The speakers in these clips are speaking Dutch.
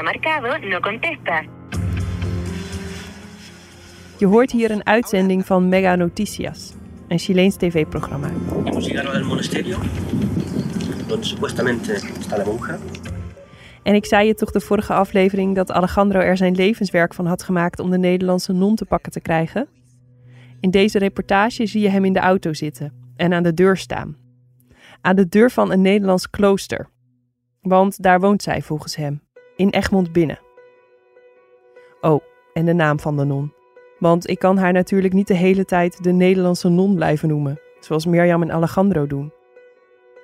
Marcado no contesta. Je hoort hier een uitzending van Mega Noticias, een Chileens tv-programma. En ik zei je toch de vorige aflevering dat Alejandro er zijn levenswerk van had gemaakt om de Nederlandse non te pakken te krijgen? In deze reportage zie je hem in de auto zitten en aan de deur staan. Aan de deur van een Nederlands klooster. Want daar woont zij volgens hem, in Egmond binnen. Oh, en de naam van de non. Want ik kan haar natuurlijk niet de hele tijd de Nederlandse non blijven noemen, zoals Mirjam en Alejandro doen.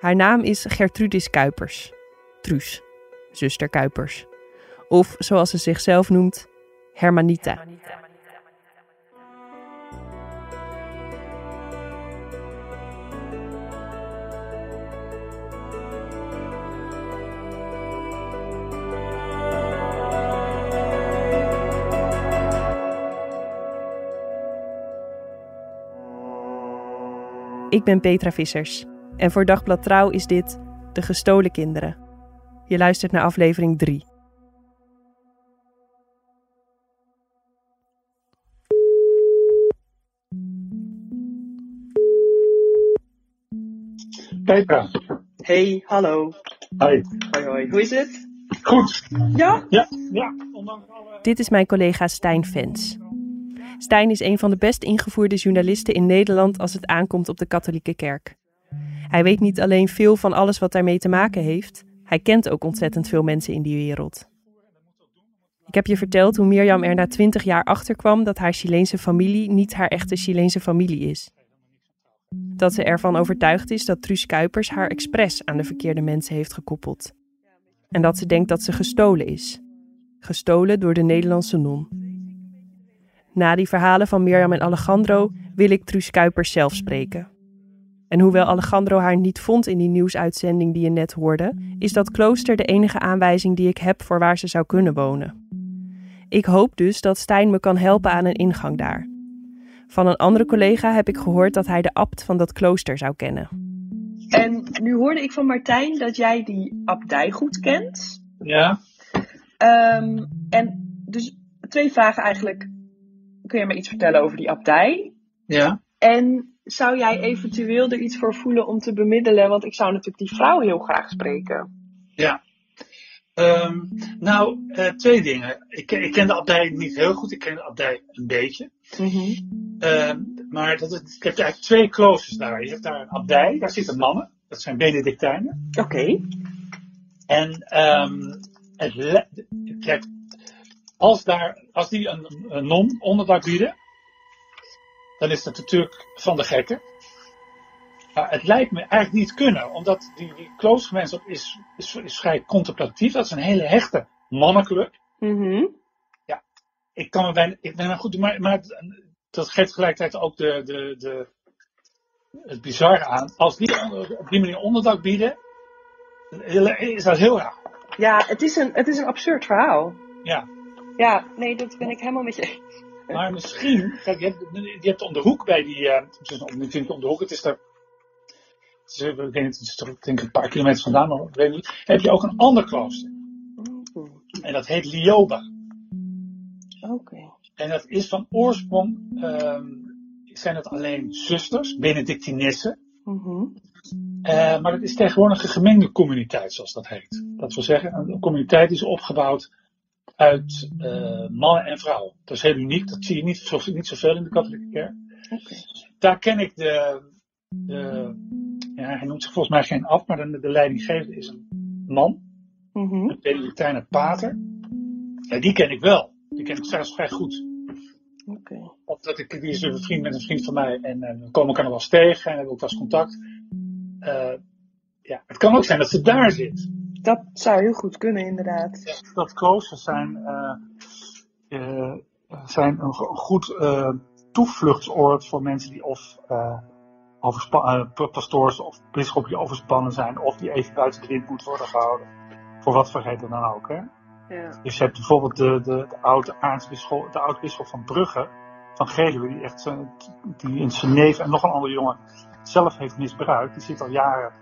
Haar naam is Gertrudis Kuipers. Truus, zuster Kuipers. Of zoals ze zichzelf noemt, Hermanita. Ik ben Petra Vissers en voor Dagblad Trouw is dit De Gestolen Kinderen. Je luistert naar aflevering 3. Petra. Hey, hallo. Hoi. Hoi, hoi. Hoe is het? Goed. Ja? Ja, ja. Ondanks alle... Dit is mijn collega Stijn Vens. Stijn is een van de best ingevoerde journalisten in Nederland als het aankomt op de katholieke kerk. Hij weet niet alleen veel van alles wat daarmee te maken heeft, hij kent ook ontzettend veel mensen in die wereld. Ik heb je verteld hoe Mirjam er na twintig jaar achter kwam dat haar Chileense familie niet haar echte Chileense familie is. Dat ze ervan overtuigd is dat Truus Kuipers haar expres aan de verkeerde mensen heeft gekoppeld. En dat ze denkt dat ze gestolen is. Gestolen door de Nederlandse non. Na die verhalen van Mirjam en Alejandro wil ik Truus Kuipers zelf spreken. En hoewel Alejandro haar niet vond in die nieuwsuitzending die je net hoorde, is dat klooster de enige aanwijzing die ik heb voor waar ze zou kunnen wonen. Ik hoop dus dat Stijn me kan helpen aan een ingang daar. Van een andere collega heb ik gehoord dat hij de abt van dat klooster zou kennen. En nu hoorde ik van Martijn dat jij die abdij goed kent. Ja. Um, en dus twee vragen eigenlijk. Kun je me iets vertellen over die abdij? Ja. En zou jij eventueel er iets voor voelen om te bemiddelen? Want ik zou natuurlijk die vrouw heel graag spreken. Ja. Um, nou, uh, twee dingen. Ik, ik, ken de abdij niet heel goed. Ik ken de abdij een beetje. Mm -hmm. uh, maar dat is, ik heb eigenlijk twee kloosters daar. Je hebt daar een abdij, daar zitten mannen. Dat zijn Benedictijnen. Oké. Okay. En um, het, kijk, als, daar, als die een, een non onderdak bieden, dan is dat natuurlijk van de gekken. Maar het lijkt me eigenlijk niet kunnen, omdat die, die kloostergemeenschap is, is, is vrij contemplatief. Dat is een hele hechte mannenclub. Mm -hmm. Ja, ik kan me bijna, ik ben goed, maar, maar dat geeft tegelijkertijd ook de, de, de, het bizarre aan. Als die onder, op die manier onderdak bieden, is dat heel raar. Ja, het is een, het is een absurd verhaal. Ja. Ja, nee, dat ben ik helemaal met je. Maar misschien, kijk, je hebt, je hebt om de hoek bij die, uh, het is niet om de hoek, het is er, het is, ik weet niet, het is toch, ik denk een paar kilometer vandaan, maar ik weet niet, heb je ook een ander klooster. En dat heet Lioba. Oké. Okay. En dat is van oorsprong, um, zijn het alleen zusters, Benedictinessen. Mm -hmm. uh, maar het is tegenwoordig een gemengde communiteit, zoals dat heet. Dat wil zeggen, een communiteit is opgebouwd uit uh, mannen en vrouwen. Dat is heel uniek, dat zie je niet, zo, niet zoveel in de katholieke kerk. Okay. Daar ken ik de, de, ja, hij noemt zich volgens mij geen af, maar de, de leidinggevende is een man. Mm -hmm. Een Benedictijner pater. Ja, die ken ik wel. Die ken ik zelfs vrij goed. Okay. Omdat ik, die is een vriend met een vriend van mij en uh, we komen elkaar nog wel eens tegen en hebben ook wel eens contact. Uh, Ja, het kan ook zijn dat ze daar zit. Dat zou heel goed kunnen, inderdaad. Dat kloosters zijn, uh, uh, zijn een, goed uh, toevluchtsoord voor mensen die of pastoors of bisschoppen die overspannen zijn, of die even buiten de wind moeten worden gehouden. Voor wat voor reden dan ook. Hè? Ja. Dus je hebt bijvoorbeeld de, de, de oude aartsbisschop, de oude bisschop van Brugge, van Geluwe, die echt die in zijn neef en nog een andere jongen zelf heeft misbruikt. Die zit al jaren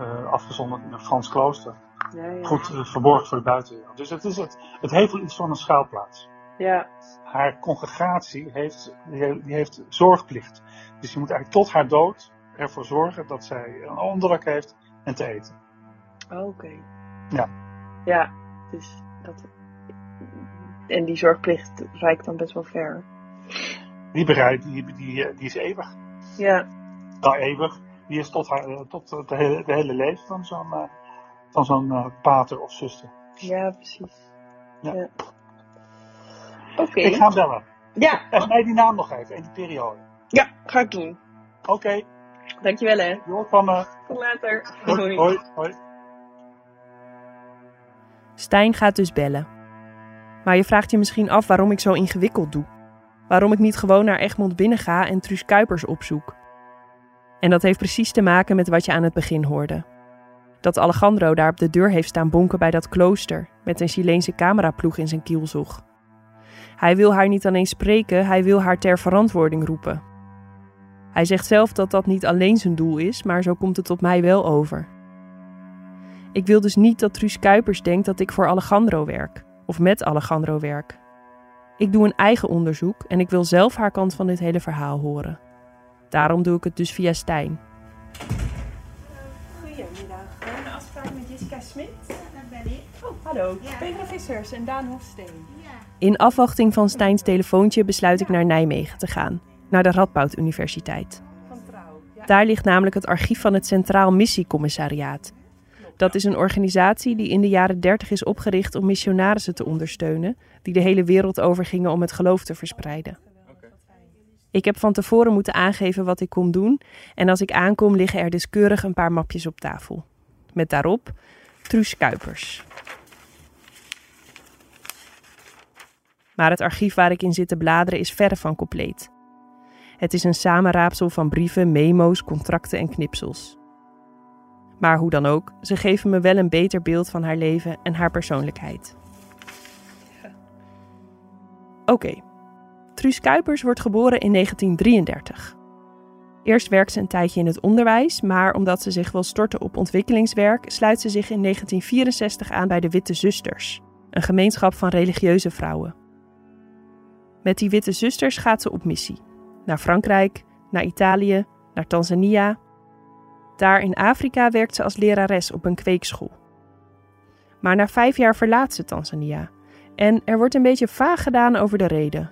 uh, afgezonderd in een Frans klooster. Ja, ja. Goed uh, verborgen voor de buitenwereld. Dus het, is het, het heeft wel iets van een schuilplaats. Ja. Haar congregatie heeft, die heeft zorgplicht. Dus je moet eigenlijk tot haar dood ervoor zorgen dat zij een onderdak heeft en te eten. Oh, Oké. Okay. Ja. Ja, dus dat. En die zorgplicht reikt dan best wel ver. Die, bereid, die, die, die is eeuwig. Ja. Nou, eeuwig. Die is tot, haar, tot de, hele, de hele leven van zo'n uh, van zo'n uh, pater of zuster. Ja, precies. Ja. ja. Oké. Okay. Ik ga bellen. Ja. En mij die naam nog even en die periode. Ja, ga ik doen. Oké. Okay. Dankjewel hè. Je hoort van me. Tot later. Hoi. Hoi. hoi. Stijn gaat dus bellen. Maar je vraagt je misschien af waarom ik zo ingewikkeld doe. Waarom ik niet gewoon naar Egmond binnen ga en Truus Kuipers opzoek. En dat heeft precies te maken met wat je aan het begin hoorde. Dat Alejandro daar op de deur heeft staan bonken bij dat klooster met een Chileense cameraploeg in zijn kielzog. Hij wil haar niet alleen spreken, hij wil haar ter verantwoording roepen. Hij zegt zelf dat dat niet alleen zijn doel is, maar zo komt het op mij wel over. Ik wil dus niet dat Truus Kuipers denkt dat ik voor Alejandro werk, of met Alejandro werk. Ik doe een eigen onderzoek en ik wil zelf haar kant van dit hele verhaal horen. Daarom doe ik het dus via Stijn. Hallo. Ja. Petra Vissers en Daan Hofsteen. In afwachting van Stijns telefoontje besluit ik naar Nijmegen te gaan, naar de Radboud Universiteit. Daar ligt namelijk het archief van het Centraal Missiecommissariaat. Dat is een organisatie die in de jaren 30 is opgericht om missionarissen te ondersteunen, die de hele wereld over gingen om het geloof te verspreiden. Ik heb van tevoren moeten aangeven wat ik kom doen en als ik aankom liggen er dus keurig een paar mapjes op tafel. Met daarop Truus Kuipers. Maar het archief waar ik in zit te bladeren is verre van compleet. Het is een samenraapsel van brieven, memo's, contracten en knipsels. Maar hoe dan ook, ze geven me wel een beter beeld van haar leven en haar persoonlijkheid. Oké, okay. Truus Kuipers wordt geboren in 1933. Eerst werkt ze een tijdje in het onderwijs, maar omdat ze zich wil storten op ontwikkelingswerk, sluit ze zich in 1964 aan bij de Witte Zusters, een gemeenschap van religieuze vrouwen. Met die Witte Zusters gaat ze op missie. Naar Frankrijk, naar Italië, naar Tanzania. Daar in Afrika werkt ze als lerares op een kweekschool. Maar na vijf jaar verlaat ze Tanzania en er wordt een beetje vaag gedaan over de reden.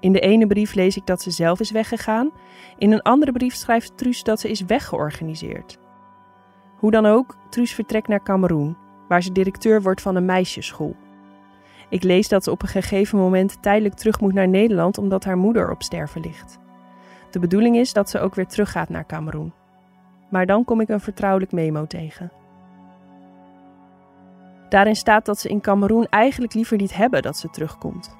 In de ene brief lees ik dat ze zelf is weggegaan. In een andere brief schrijft Truus dat ze is weggeorganiseerd. Hoe dan ook, Truus vertrekt naar Cameroen, waar ze directeur wordt van een meisjesschool. Ik lees dat ze op een gegeven moment tijdelijk terug moet naar Nederland omdat haar moeder op sterven ligt. De bedoeling is dat ze ook weer teruggaat naar Cameroen. Maar dan kom ik een vertrouwelijk memo tegen. Daarin staat dat ze in Cameroen eigenlijk liever niet hebben dat ze terugkomt.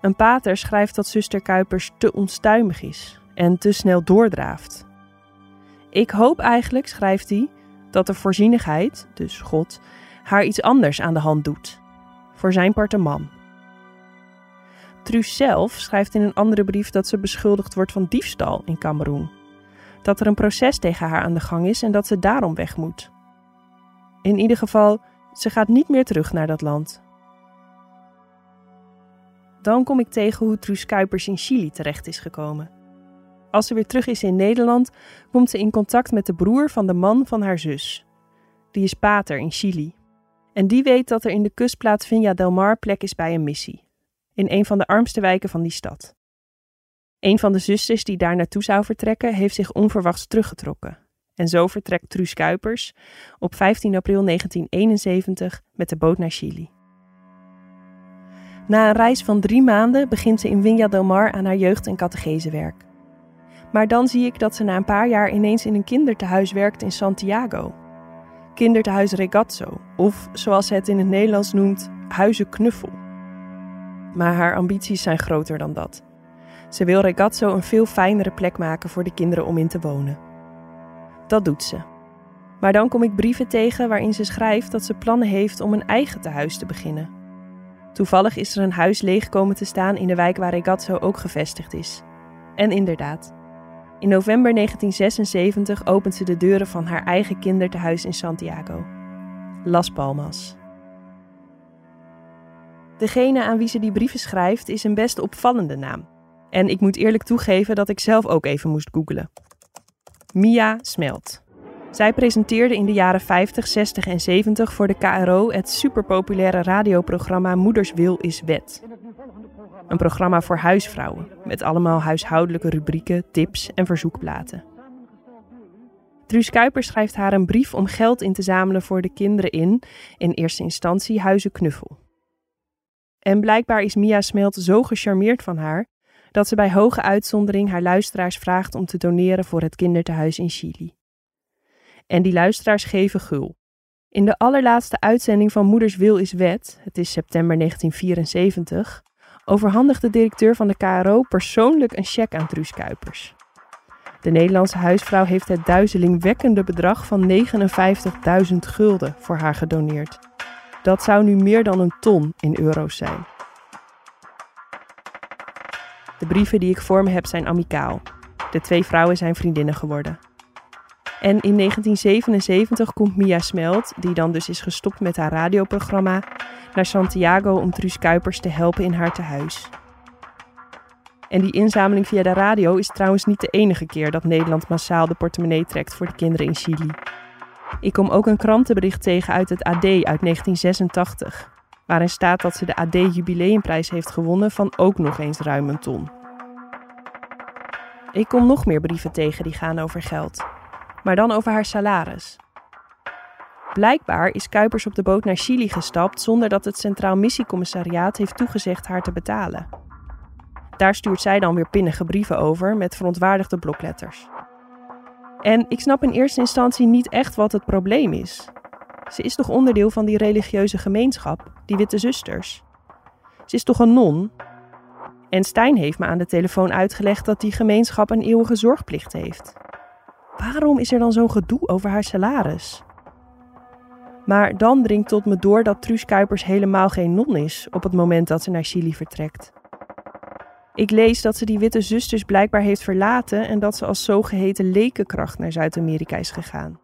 Een pater schrijft dat zuster Kuipers te onstuimig is en te snel doordraaft. Ik hoop eigenlijk, schrijft hij, dat de voorzienigheid, dus God, haar iets anders aan de hand doet. Voor zijn parte man. Truus zelf schrijft in een andere brief dat ze beschuldigd wordt van diefstal in Cameroen. Dat er een proces tegen haar aan de gang is en dat ze daarom weg moet. In ieder geval, ze gaat niet meer terug naar dat land. Dan kom ik tegen hoe Truus Kuipers in Chili terecht is gekomen. Als ze weer terug is in Nederland, komt ze in contact met de broer van de man van haar zus. Die is pater in Chili. En die weet dat er in de kustplaats Viña del Mar plek is bij een missie. In een van de armste wijken van die stad. Een van de zusters die daar naartoe zou vertrekken, heeft zich onverwachts teruggetrokken. En zo vertrekt Truus Kuipers op 15 april 1971 met de boot naar Chili. Na een reis van drie maanden begint ze in Viña del Mar aan haar jeugd- en catechesewerk. Maar dan zie ik dat ze na een paar jaar ineens in een kindertehuis werkt in Santiago. Kindertehuis Regazzo, of zoals ze het in het Nederlands noemt, Huizen Knuffel. Maar haar ambities zijn groter dan dat. Ze wil Regazzo een veel fijnere plek maken voor de kinderen om in te wonen. Dat doet ze. Maar dan kom ik brieven tegen waarin ze schrijft dat ze plannen heeft om een eigen tehuis te beginnen. Toevallig is er een huis leeg komen te staan in de wijk waar Regazzo ook gevestigd is. En inderdaad, in november 1976 opent ze de deuren van haar eigen kindertehuis in Santiago. Las Palmas. Degene aan wie ze die brieven schrijft is een best opvallende naam. En ik moet eerlijk toegeven dat ik zelf ook even moest googelen. Mia Smelt. Zij presenteerde in de jaren 50, 60 en 70 voor de KRO het superpopulaire radioprogramma Moeders Wil is Wet. Een programma voor huisvrouwen, met allemaal huishoudelijke rubrieken, tips en verzoekplaten. Truus Kuiper schrijft haar een brief om geld in te zamelen voor de kinderen in, in eerste instantie, Huizen Knuffel. En blijkbaar is Mia Smelt zo gecharmeerd van haar dat ze bij hoge uitzondering haar luisteraars vraagt om te doneren voor het kindertehuis in Chili. En die luisteraars geven gul. In de allerlaatste uitzending van Moeders Wil is Wet, het is september 1974, overhandigt de directeur van de KRO persoonlijk een cheque aan Truus Kuipers. De Nederlandse huisvrouw heeft het duizelingwekkende bedrag van 59.000 gulden voor haar gedoneerd. Dat zou nu meer dan een ton in euro's zijn. De brieven die ik voor me heb zijn amicaal. De twee vrouwen zijn vriendinnen geworden. En in 1977 komt Mia Smelt, die dan dus is gestopt met haar radioprogramma, naar Santiago om Truus Kuipers te helpen in haar tehuis. En die inzameling via de radio is trouwens niet de enige keer dat Nederland massaal de portemonnee trekt voor de kinderen in Chili. Ik kom ook een krantenbericht tegen uit het AD uit 1986, waarin staat dat ze de AD Jubileumprijs heeft gewonnen van ook nog eens ruim een ton. Ik kom nog meer brieven tegen die gaan over geld, maar dan over haar salaris. Blijkbaar is Kuipers op de boot naar Chili gestapt zonder dat het Centraal Missiecommissariaat heeft toegezegd haar te betalen. Daar stuurt zij dan weer pinnige brieven over met verontwaardigde blokletters. En ik snap in eerste instantie niet echt wat het probleem is. Ze is toch onderdeel van die religieuze gemeenschap, die witte zusters? Ze is toch een non? En Stijn heeft me aan de telefoon uitgelegd dat die gemeenschap een eeuwige zorgplicht heeft. Waarom is er dan zo'n gedoe over haar salaris? Maar dan dringt tot me door dat Truus Kuipers helemaal geen non is op het moment dat ze naar Chili vertrekt. Ik lees dat ze die witte zusters blijkbaar heeft verlaten en dat ze als zogeheten lekenkracht naar Zuid-Amerika is gegaan.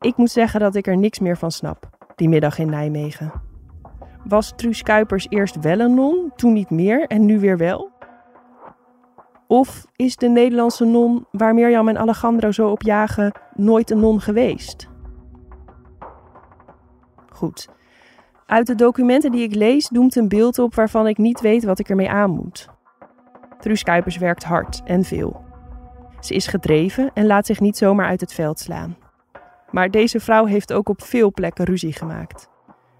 Ik moet zeggen dat ik er niks meer van snap, die middag in Nijmegen. Was Truus Kuipers eerst wel een non, toen niet meer en nu weer wel? Of is de Nederlandse non waar Mirjam en Alejandro zo op jagen nooit een non geweest? Goed. Uit de documenten die ik lees doemt een beeld op waarvan ik niet weet wat ik ermee aan moet. Truus Kuipers werkt hard en veel. Ze is gedreven en laat zich niet zomaar uit het veld slaan. Maar deze vrouw heeft ook op veel plekken ruzie gemaakt.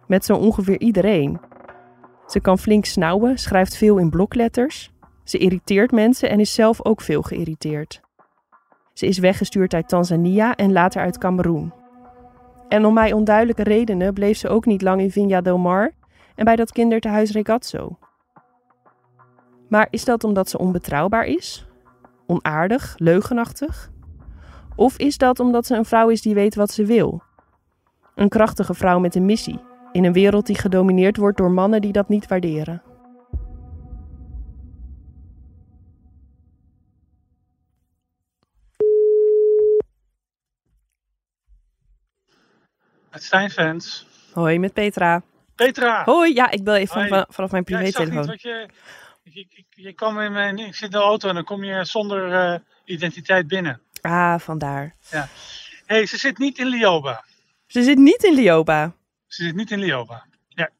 Met zo ongeveer iedereen. Ze kan flink snauwen, schrijft veel in blokletters. Ze irriteert mensen en is zelf ook veel geïrriteerd. Ze is weggestuurd uit Tanzania en later uit Cameroen. En om mij onduidelijke redenen bleef ze ook niet lang in Vinja del Mar en bij dat kindertehuis Regazzo. Maar is dat omdat ze onbetrouwbaar is? Onaardig? Leugenachtig? Of is dat omdat ze een vrouw is die weet wat ze wil? Een krachtige vrouw met een missie, in een wereld die gedomineerd wordt door mannen die dat niet waarderen. Het Stijnfans. Hoi, met Petra. Petra! Hoi, ja, ik bel even van- vanaf mijn Ja, ik zag privételefoon. niet wat je, je, je, je kwam in mijn, ik zit in de auto en dan kom je zonder eh, identiteit binnen. Ah, vandaar. Hé, hey, ze zit niet in Lioba. Ze zit niet in Lioba. Ze zit niet in Lioba. Ja.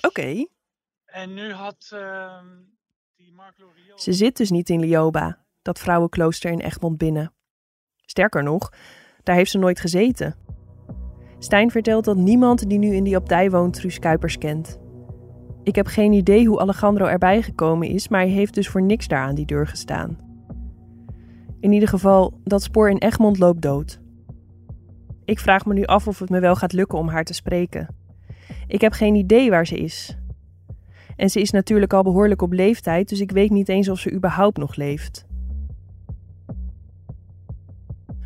Oké. En nu had ehm, die Mark Loriot... Ze zit dus niet in Lioba, dat vrouwenklooster in Egmond binnen. Sterker nog, daar heeft ze nooit gezeten. Stijn vertelt dat niemand die nu in die abdij woont Truus Kuipers kent. Ik heb geen idee hoe Alejandro erbij gekomen is, maar hij heeft dus voor niks daar aan die deur gestaan. In ieder geval, dat spoor in Egmond loopt dood. Ik vraag me nu af of het me wel gaat lukken om haar te spreken. Ik heb geen idee waar ze is. En ze is natuurlijk al behoorlijk op leeftijd, dus ik weet niet eens of ze überhaupt nog leeft.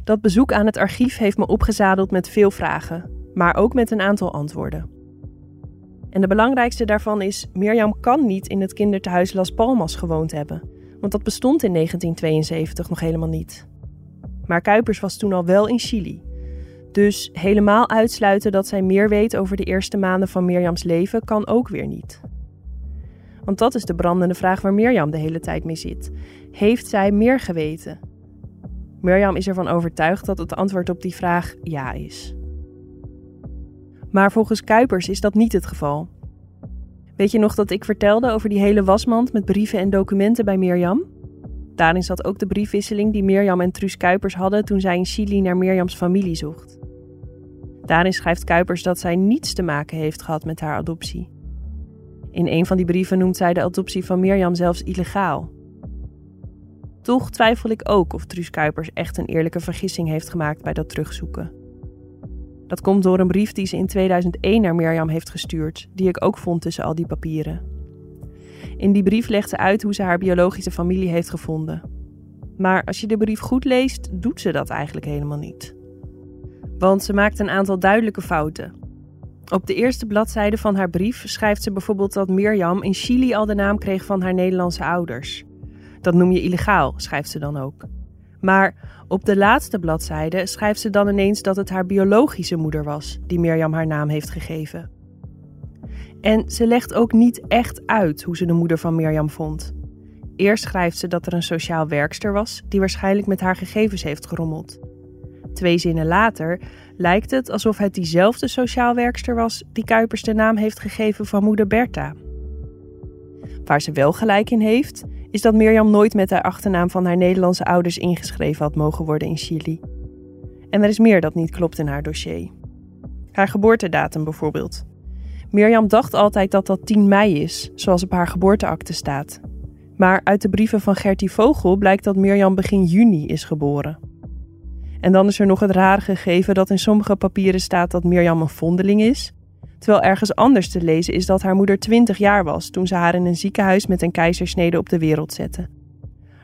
Dat bezoek aan het archief heeft me opgezadeld met veel vragen, maar ook met een aantal antwoorden. En de belangrijkste daarvan is: Mirjam kan niet in het kinderthuis Las Palmas gewoond hebben, want dat bestond in 1972 nog helemaal niet. Maar Kuipers was toen al wel in Chili. Dus helemaal uitsluiten dat zij meer weet over de eerste maanden van Mirjams leven kan ook weer niet. Want dat is de brandende vraag waar Mirjam de hele tijd mee zit. Heeft zij meer geweten? Mirjam is ervan overtuigd dat het antwoord op die vraag ja is. Maar volgens Kuipers is dat niet het geval. Weet je nog dat ik vertelde over die hele wasmand met brieven en documenten bij Mirjam? Daarin zat ook de briefwisseling die Mirjam en Truus Kuipers hadden toen zij in Chili naar Mirjams familie zocht. Daarin schrijft Kuipers dat zij niets te maken heeft gehad met haar adoptie. In een van die brieven noemt zij de adoptie van Mirjam zelfs illegaal. Toch twijfel ik ook of Truus Kuipers echt een eerlijke vergissing heeft gemaakt bij dat terugzoeken. Dat komt door een brief die ze in 2001 naar Mirjam heeft gestuurd, die ik ook vond tussen al die papieren. In die brief legt ze uit hoe ze haar biologische familie heeft gevonden. Maar als je de brief goed leest, doet ze dat eigenlijk helemaal niet. Want ze maakt een aantal duidelijke fouten. Op de eerste bladzijde van haar brief schrijft ze bijvoorbeeld dat Mirjam in Chili al de naam kreeg van haar Nederlandse ouders. Dat noem je illegaal, schrijft ze dan ook. Maar op de laatste bladzijde schrijft ze dan ineens dat het haar biologische moeder was die Mirjam haar naam heeft gegeven. En ze legt ook niet echt uit hoe ze de moeder van Mirjam vond. Eerst schrijft ze dat er een sociaal werkster was die waarschijnlijk met haar gegevens heeft gerommeld. Twee zinnen later lijkt het alsof het diezelfde sociaal werkster was die Kuipers de naam heeft gegeven van moeder Bertha. Waar ze wel gelijk in heeft, is dat Mirjam nooit met haar achternaam van haar Nederlandse ouders ingeschreven had mogen worden in Chili. En er is meer dat niet klopt in haar dossier. Haar geboortedatum bijvoorbeeld. Mirjam dacht altijd dat dat 10 mei is, zoals op haar geboorteakte staat. Maar uit de brieven van Gertie Vogel blijkt dat Mirjam begin juni is geboren. En dan is er nog het rare gegeven dat in sommige papieren staat dat Mirjam een vondeling is, terwijl ergens anders te lezen is dat haar moeder 20 jaar was toen ze haar in een ziekenhuis met een keizersnede op de wereld zette.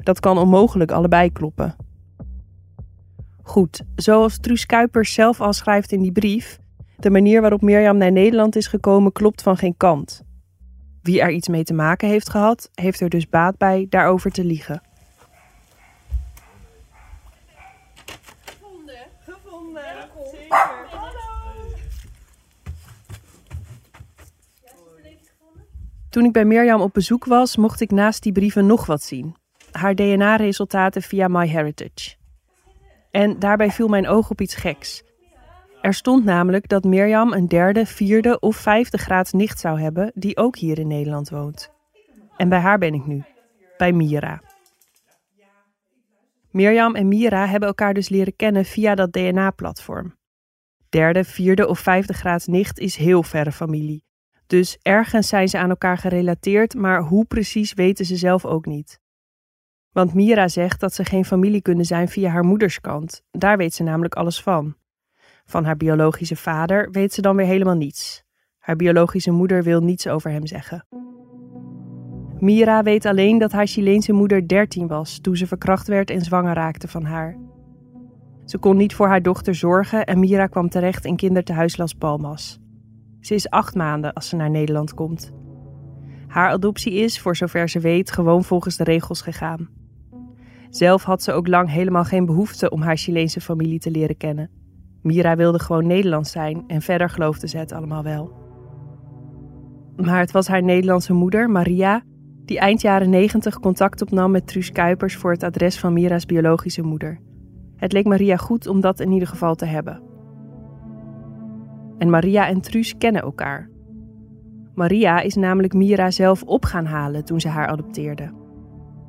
Dat kan onmogelijk allebei kloppen. Goed, zoals Truus Kuipers zelf al schrijft in die brief, de manier waarop Mirjam naar Nederland is gekomen klopt van geen kant. Wie er iets mee te maken heeft gehad, heeft er dus baat bij daarover te liegen. Toen ik bij Mirjam op bezoek was, mocht ik naast die brieven nog wat zien. Haar DNA-resultaten via MyHeritage. En daarbij viel mijn oog op iets geks. Er stond namelijk dat Mirjam een derde, vierde of vijfde graads nicht zou hebben die ook hier in Nederland woont. En bij haar ben ik nu, bij Mira. Mirjam en Mira hebben elkaar dus leren kennen via dat DNA-platform. Derde, vierde of vijfde graads nicht is heel verre familie. Dus ergens zijn ze aan elkaar gerelateerd, maar hoe precies weten ze zelf ook niet. Want Mira zegt dat ze geen familie kunnen zijn via haar moederskant. Daar weet ze namelijk alles van. Van haar biologische vader weet ze dan weer helemaal niets. Haar biologische moeder wil niets over hem zeggen. Mira weet alleen dat haar Chileense moeder 13 was toen ze verkracht werd en zwanger raakte van haar. Ze kon niet voor haar dochter zorgen en Mira kwam terecht in kinderthuis Las Palmas. Ze is acht maanden als ze naar Nederland komt. Haar adoptie is, voor zover ze weet, gewoon volgens de regels gegaan. Zelf had ze ook lang helemaal geen behoefte om haar Chileense familie te leren kennen. Mira wilde gewoon Nederlands zijn en verder geloofde ze het allemaal wel. Maar het was haar Nederlandse moeder, Maria, die eind jaren negentig contact opnam met Truus Kuipers voor het adres van Mira's biologische moeder. Het leek Maria goed om dat in ieder geval te hebben. En Maria en Truus kennen elkaar. Maria is namelijk Mira zelf op gaan halen toen ze haar adopteerde.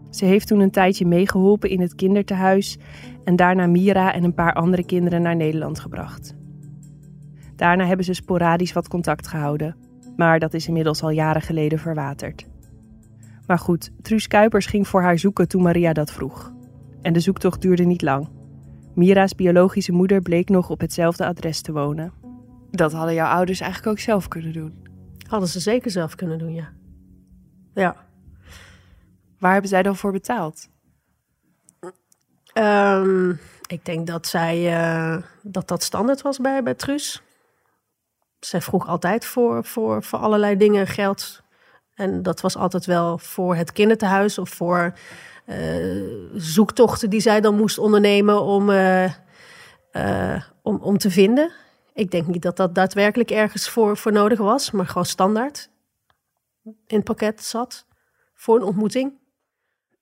Ze heeft toen een tijdje meegeholpen in het kindertehuis en daarna Mira en een paar andere kinderen naar Nederland gebracht. Daarna hebben ze sporadisch wat contact gehouden. Maar dat is inmiddels al jaren geleden verwaterd. Maar goed, Truus Kuipers ging voor haar zoeken toen Maria dat vroeg. En de zoektocht duurde niet lang. Mira's biologische moeder bleek nog op hetzelfde adres te wonen. Dat hadden jouw ouders eigenlijk ook zelf kunnen doen. Hadden ze zeker zelf kunnen doen, ja. Ja. Waar hebben zij dan voor betaald? Ehm, ik denk dat zij eh, dat dat standaard was bij, bij Truus. Zij vroeg altijd voor, voor, voor allerlei dingen geld. En dat was altijd wel voor het kinderthuis of voor eh, zoektochten die zij dan moest ondernemen om, eh, om, om te vinden. Ik denk niet dat dat daadwerkelijk ergens voor, voor nodig was, maar gewoon standaard in het pakket zat voor een ontmoeting.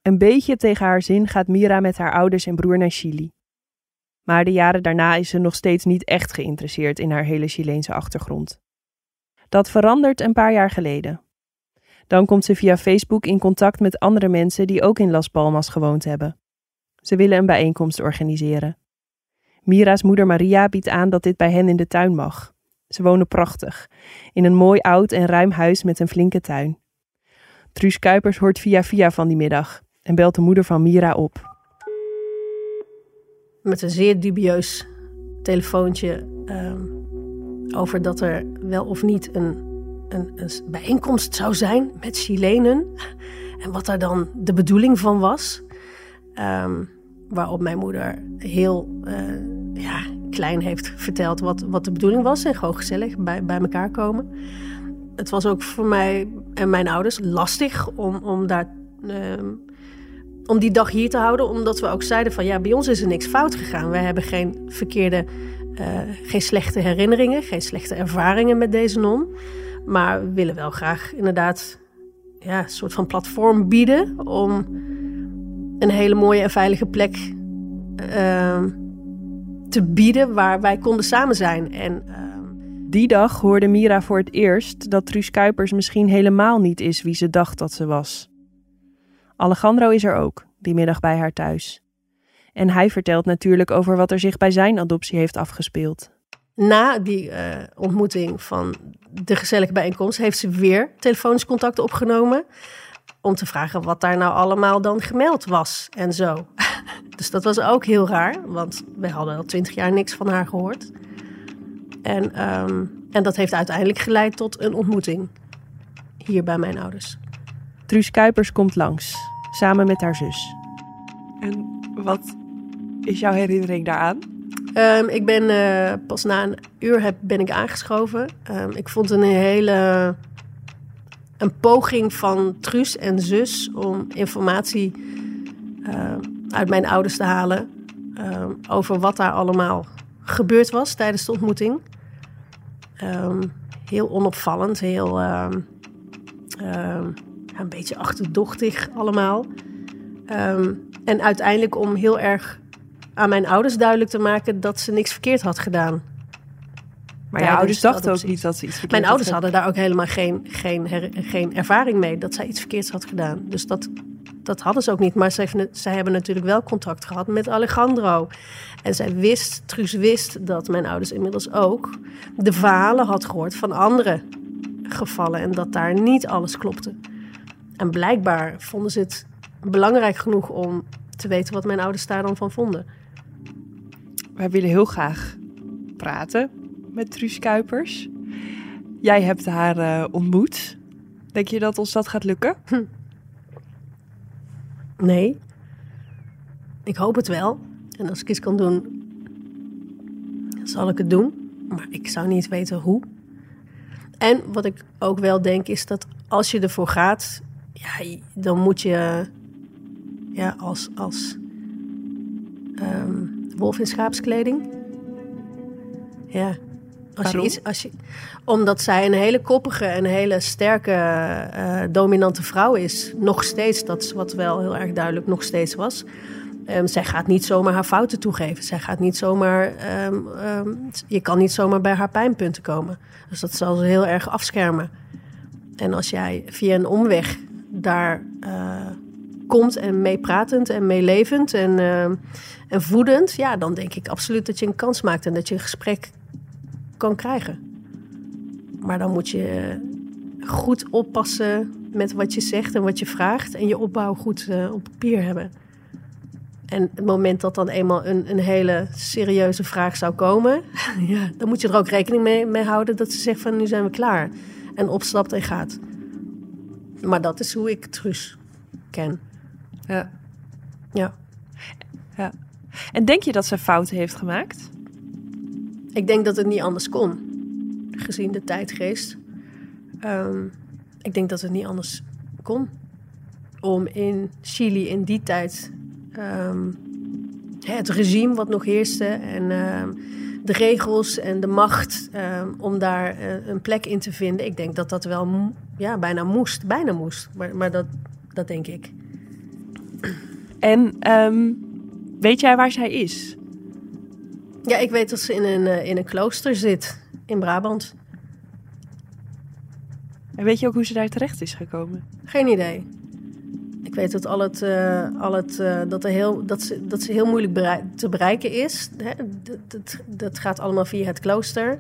Een beetje tegen haar zin gaat Mira met haar ouders en broer naar Chili. Maar de jaren daarna is ze nog steeds niet echt geïnteresseerd in haar hele Chileense achtergrond. Dat verandert een paar jaar geleden. Dan komt ze via Facebook in contact met andere mensen die ook in Las Palmas gewoond hebben. Ze willen een bijeenkomst organiseren. Mira's moeder Maria biedt aan dat dit bij hen in de tuin mag. Ze wonen prachtig, in een mooi oud en ruim huis met een flinke tuin. Truus Kuipers hoort via via van die middag en belt de moeder van Mira op. Met een zeer dubieus telefoontje ehm, over dat er wel of niet een, een, een bijeenkomst zou zijn met Chilenen. En wat daar dan de bedoeling van was. Um, waarop mijn moeder heel uh, ja, klein heeft verteld wat, wat de bedoeling was. En gewoon gezellig bij, bij elkaar komen. Het was ook voor mij en mijn ouders lastig om, om daar uh, om die dag hier te houden, omdat we ook zeiden van ja, bij ons is er niks fout gegaan. Wij hebben geen verkeerde, uh, geen slechte herinneringen, geen slechte ervaringen met deze non. Maar we willen wel graag inderdaad ja, een soort van platform bieden om een hele mooie en veilige plek uh, te bieden waar wij konden samen zijn. En, uh, die dag hoorde Mira voor het eerst dat Truus Kuipers misschien helemaal niet is wie ze dacht dat ze was. Alejandro is er ook, die middag bij haar thuis. En hij vertelt natuurlijk over wat er zich bij zijn adoptie heeft afgespeeld. Na die uh, ontmoeting van de gezellige bijeenkomst heeft ze weer telefonisch contact opgenomen. Om te vragen wat daar nou allemaal dan gemeld was en zo. dus dat was ook heel raar, want we hadden al twintig jaar niks van haar gehoord. En, um, en dat heeft uiteindelijk geleid tot een ontmoeting hier bij mijn ouders. Truus Kuipers komt langs, samen met haar zus. En wat is jouw herinnering daaraan? Um, ik ben uh, pas na een uur heb, ben ik aangeschoven. Um, ik vond een hele een poging van Truus en zus om informatie uh, uit mijn ouders te halen um, over wat daar allemaal gebeurd was tijdens de ontmoeting. heel onopvallend, heel een beetje achterdochtig allemaal. En uiteindelijk om heel erg aan mijn ouders duidelijk te maken dat ze niks verkeerd had gedaan. Maar je ouders dachten ook niet dat ze iets verkeerd Mijn ouders hadden daar ook helemaal geen, geen, her, geen ervaring mee dat zij iets verkeerds had gedaan. Dus dat, dat hadden ze ook niet. Maar zij, zij hebben natuurlijk wel contact gehad met Alejandro. En zij wist, Truus wist dat mijn ouders inmiddels ook de verhalen had gehoord van andere gevallen. En dat daar niet alles klopte. En blijkbaar vonden ze het belangrijk genoeg om te weten wat mijn ouders daar dan van vonden. Wij willen heel graag praten met Truus Kuipers. Jij hebt haar uh, ontmoet. Denk je dat ons dat gaat lukken? Hm. Nee. Ik hoop het wel. En als ik iets kan doen, zal ik het doen. Maar ik zou niet weten hoe. En wat ik ook wel denk is dat als je ervoor gaat, ja, dan moet je ja, als, als um, wolf in schaapskleding. Ja. Als je iets, als je, omdat zij een hele koppige en hele sterke, uh, dominante vrouw is. Nog steeds, dat is wat wel heel erg duidelijk nog steeds was. Um, zij gaat niet zomaar haar fouten toegeven. Zij gaat niet zomaar. Um, um, je kan niet zomaar bij haar pijnpunten komen. Dus dat zal ze heel erg afschermen. En als jij via een omweg daar uh, komt en meepratend en meelevend en, uh, en voedend, ja, dan denk ik absoluut dat je een kans maakt en dat je een gesprek kan krijgen. Maar dan moet je goed oppassen met wat je zegt en wat je vraagt. En je opbouw goed uh, op papier hebben. En het moment dat dan eenmaal een, een hele serieuze vraag zou komen, ja, dan moet je er ook rekening mee, mee houden dat ze zegt van nu zijn we klaar. En opstapt en gaat. Maar dat is hoe ik Truus ken. Ja. Ja. ja. En denk je dat ze fouten heeft gemaakt? Ik denk dat het niet anders kon, gezien de tijdgeest. Um, ik denk dat het niet anders kon. Om in Chili in die tijd um, het regime wat nog heerste en um, de regels en de macht om daar uh, een plek in te vinden. Ik denk dat dat wel ja, bijna moest. Bijna moest. Maar, maar dat, dat denk ik. En weet jij waar zij is? Ja, ik weet dat ze in een, uh, in een klooster zit in Brabant. En weet je ook hoe ze daar terecht is gekomen? Geen idee. Ik weet dat, al het, uh, al het, uh, dat, er heel, dat, ze, dat ze heel moeilijk te bereiken is. Hè? Dat, dat, dat, gaat allemaal via het klooster.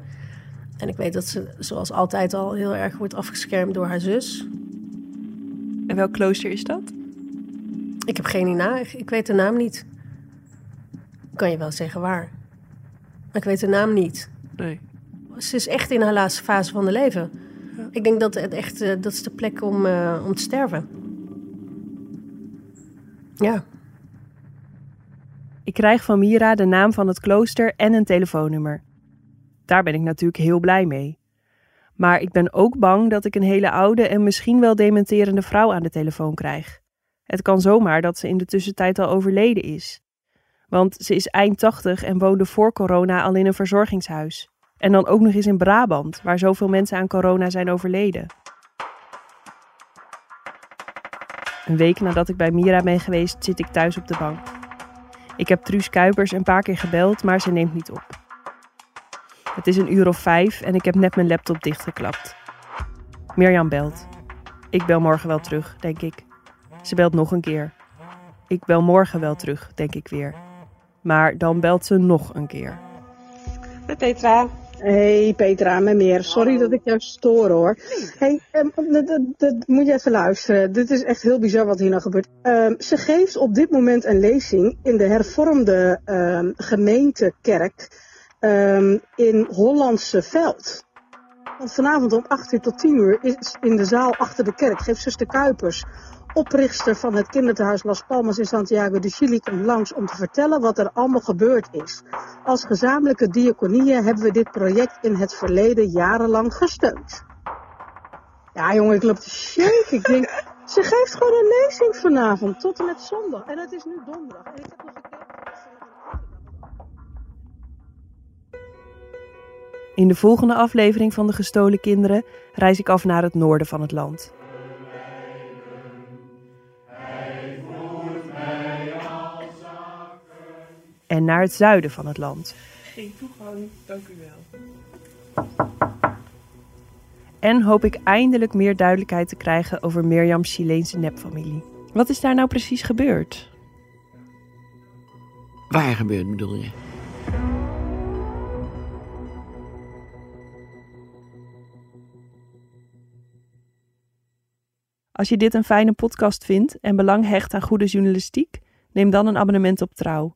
En ik weet dat ze, zoals altijd, al heel erg wordt afgeschermd door haar zus. En welk klooster is dat? Ik heb geen idee. Ik weet de naam niet. Kan je wel zeggen waar. Maar ik weet de naam niet. Nee. Ze is echt in haar laatste fase van haar leven. Ja. Ik denk dat het echt uh, dat is de plek om, uh, om te sterven. Ja. Ik krijg van Mira de naam van het klooster en een telefoonnummer. Daar ben ik natuurlijk heel blij mee. Maar ik ben ook bang dat ik een hele oude en misschien wel dementerende vrouw aan de telefoon krijg. Het kan zomaar dat ze in de tussentijd al overleden is. Want ze is eind 80 en woonde voor corona al in een verzorgingshuis. En dan ook nog eens in Brabant, waar zoveel mensen aan corona zijn overleden. Een week nadat ik bij Mira ben geweest, zit ik thuis op de bank. Ik heb Truus Kuipers een paar keer gebeld, maar ze neemt niet op. Het is een uur of vijf en ik heb net mijn laptop dichtgeklapt. Mirjam belt. Ik bel morgen wel terug, denk ik. Ze belt nog een keer. Ik bel morgen wel terug, denk ik weer. Maar dan belt ze nog een keer. Met Petra. Hey Petra, met meer. Sorry dat ik jou stoor hoor. Hey, um, dat, dat, moet je even luisteren. Dit is echt heel bizar wat hier nou gebeurt. Um, ze geeft op dit moment een lezing in de hervormde um, gemeentekerk in Hollandse Veld. Want vanavond om 8 uur tot 10 uur is in de zaal achter de kerk, geeft zuster Kuipers oprichter van het kinderthuis Las Palmas in Santiago de Chili komt langs om te vertellen wat er allemaal gebeurd is. Als gezamenlijke diaconie hebben we dit project in het verleden jarenlang gesteund. Ja jongen, ik loop te shake. Ik denk, ze geeft gewoon een lezing vanavond tot en met zondag. En het is nu donderdag. En ik nog gekeken. In de volgende aflevering van De Gestolen Kinderen reis ik af naar het noorden van het land. En naar het zuiden van het land. Geen toegang, dank u wel. En hoop ik eindelijk meer duidelijkheid te krijgen over Mirjam's Chileense nepfamilie. Wat is daar nou precies gebeurd? Waar gebeurt bedoel je? Als je dit een fijne podcast vindt en belang hecht aan goede journalistiek, neem dan een abonnement op Trouw.